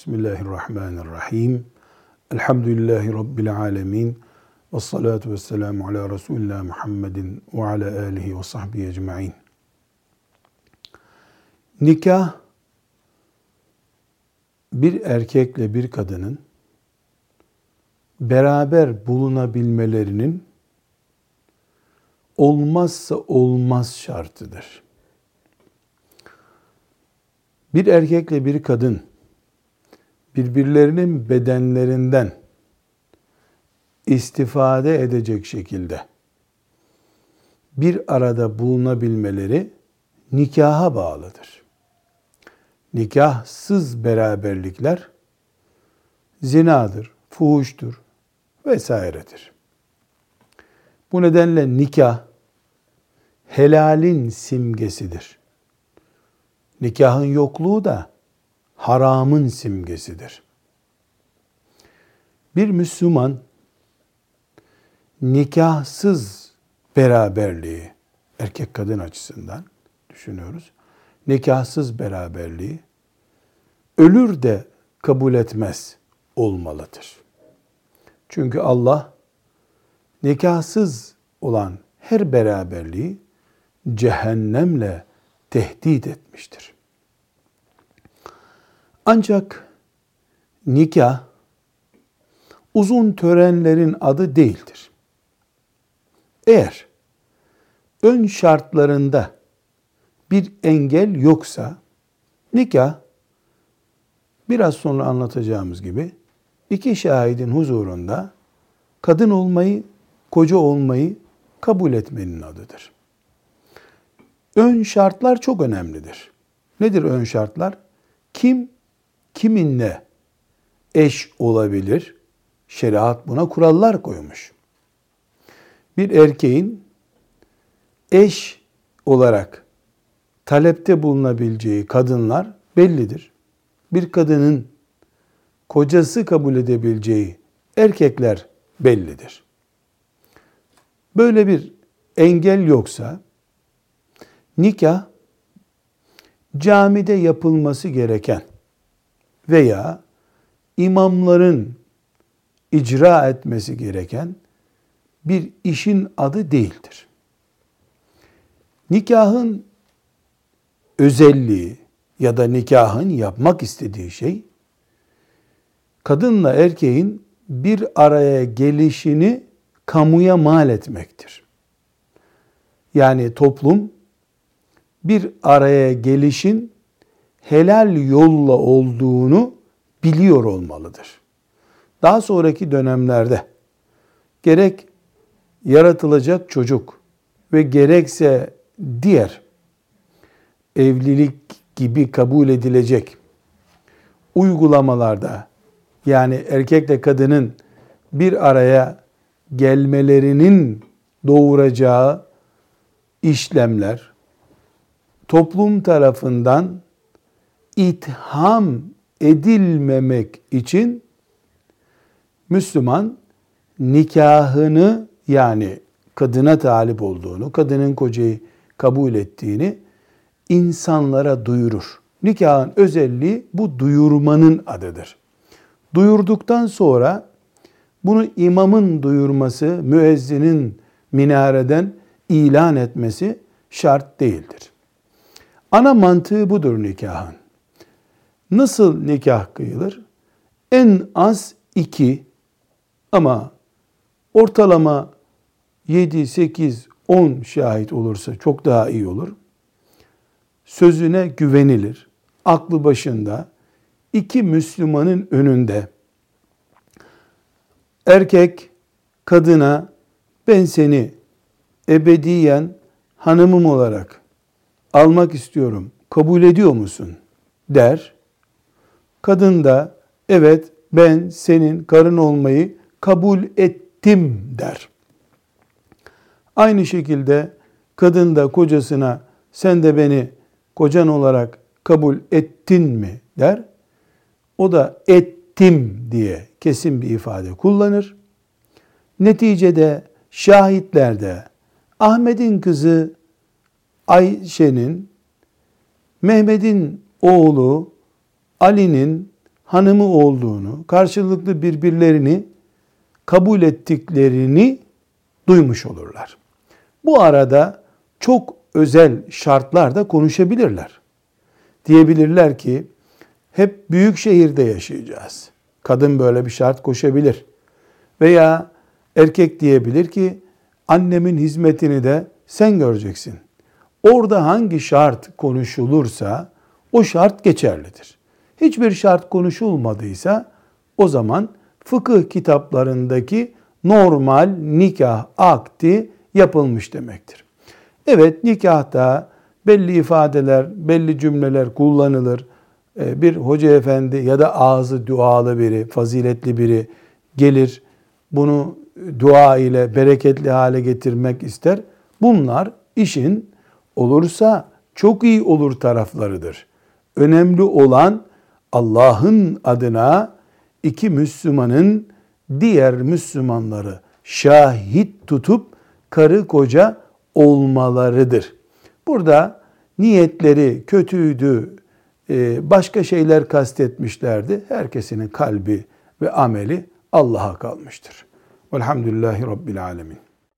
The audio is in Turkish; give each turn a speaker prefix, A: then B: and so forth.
A: Bismillahirrahmanirrahim. Elhamdülillahi Rabbil alemin. Ve salatu ve selamu ala Resulullah Muhammedin ve ala alihi ve sahbihi ecma'in. Nikah, bir erkekle bir kadının beraber bulunabilmelerinin olmazsa olmaz şartıdır. Bir erkekle bir kadın birbirlerinin bedenlerinden istifade edecek şekilde bir arada bulunabilmeleri nikaha bağlıdır. Nikahsız beraberlikler zinadır, fuhuştur vesairedir. Bu nedenle nikah helalin simgesidir. Nikahın yokluğu da haramın simgesidir. Bir Müslüman nikahsız beraberliği erkek kadın açısından düşünüyoruz. Nikahsız beraberliği ölür de kabul etmez olmalıdır. Çünkü Allah nikahsız olan her beraberliği cehennemle tehdit etmiştir. Ancak nikah uzun törenlerin adı değildir. Eğer ön şartlarında bir engel yoksa nikah biraz sonra anlatacağımız gibi iki şahidin huzurunda kadın olmayı, koca olmayı kabul etmenin adıdır. Ön şartlar çok önemlidir. Nedir ön şartlar? Kim kiminle eş olabilir? Şeriat buna kurallar koymuş. Bir erkeğin eş olarak talepte bulunabileceği kadınlar bellidir. Bir kadının kocası kabul edebileceği erkekler bellidir. Böyle bir engel yoksa nikah camide yapılması gereken veya imamların icra etmesi gereken bir işin adı değildir. Nikahın özelliği ya da nikahın yapmak istediği şey kadınla erkeğin bir araya gelişini kamuya mal etmektir. Yani toplum bir araya gelişin helal yolla olduğunu biliyor olmalıdır. Daha sonraki dönemlerde gerek yaratılacak çocuk ve gerekse diğer evlilik gibi kabul edilecek uygulamalarda yani erkekle kadının bir araya gelmelerinin doğuracağı işlemler toplum tarafından itham edilmemek için Müslüman nikahını yani kadına talip olduğunu, kadının kocayı kabul ettiğini insanlara duyurur. Nikahın özelliği bu duyurmanın adıdır. Duyurduktan sonra bunu imamın duyurması, müezzinin minareden ilan etmesi şart değildir. Ana mantığı budur nikahın. Nasıl nikah kıyılır? En az iki ama ortalama 7, 8, 10 şahit olursa çok daha iyi olur. Sözüne güvenilir. Aklı başında iki Müslümanın önünde erkek kadına ben seni ebediyen hanımım olarak almak istiyorum. Kabul ediyor musun? der. Kadın da evet ben senin karın olmayı kabul ettim der. Aynı şekilde kadın da kocasına sen de beni kocan olarak kabul ettin mi der. O da ettim diye kesin bir ifade kullanır. Neticede şahitlerde Ahmet'in kızı Ayşe'nin Mehmet'in oğlu Ali'nin hanımı olduğunu, karşılıklı birbirlerini kabul ettiklerini duymuş olurlar. Bu arada çok özel şartlarda konuşabilirler. Diyebilirler ki hep büyük şehirde yaşayacağız. Kadın böyle bir şart koşabilir. Veya erkek diyebilir ki annemin hizmetini de sen göreceksin. Orada hangi şart konuşulursa o şart geçerlidir. Hiçbir şart konuşulmadıysa o zaman fıkıh kitaplarındaki normal nikah akti yapılmış demektir. Evet nikahta belli ifadeler, belli cümleler kullanılır. Ee, bir hoca efendi ya da ağzı dualı biri, faziletli biri gelir. Bunu dua ile bereketli hale getirmek ister. Bunlar işin olursa çok iyi olur taraflarıdır. Önemli olan Allah'ın adına iki Müslümanın diğer Müslümanları şahit tutup karı koca olmalarıdır. Burada niyetleri kötüydü, e, başka şeyler kastetmişlerdi. Herkesinin kalbi ve ameli Allah'a kalmıştır. Velhamdülillahi Rabbil Alemin.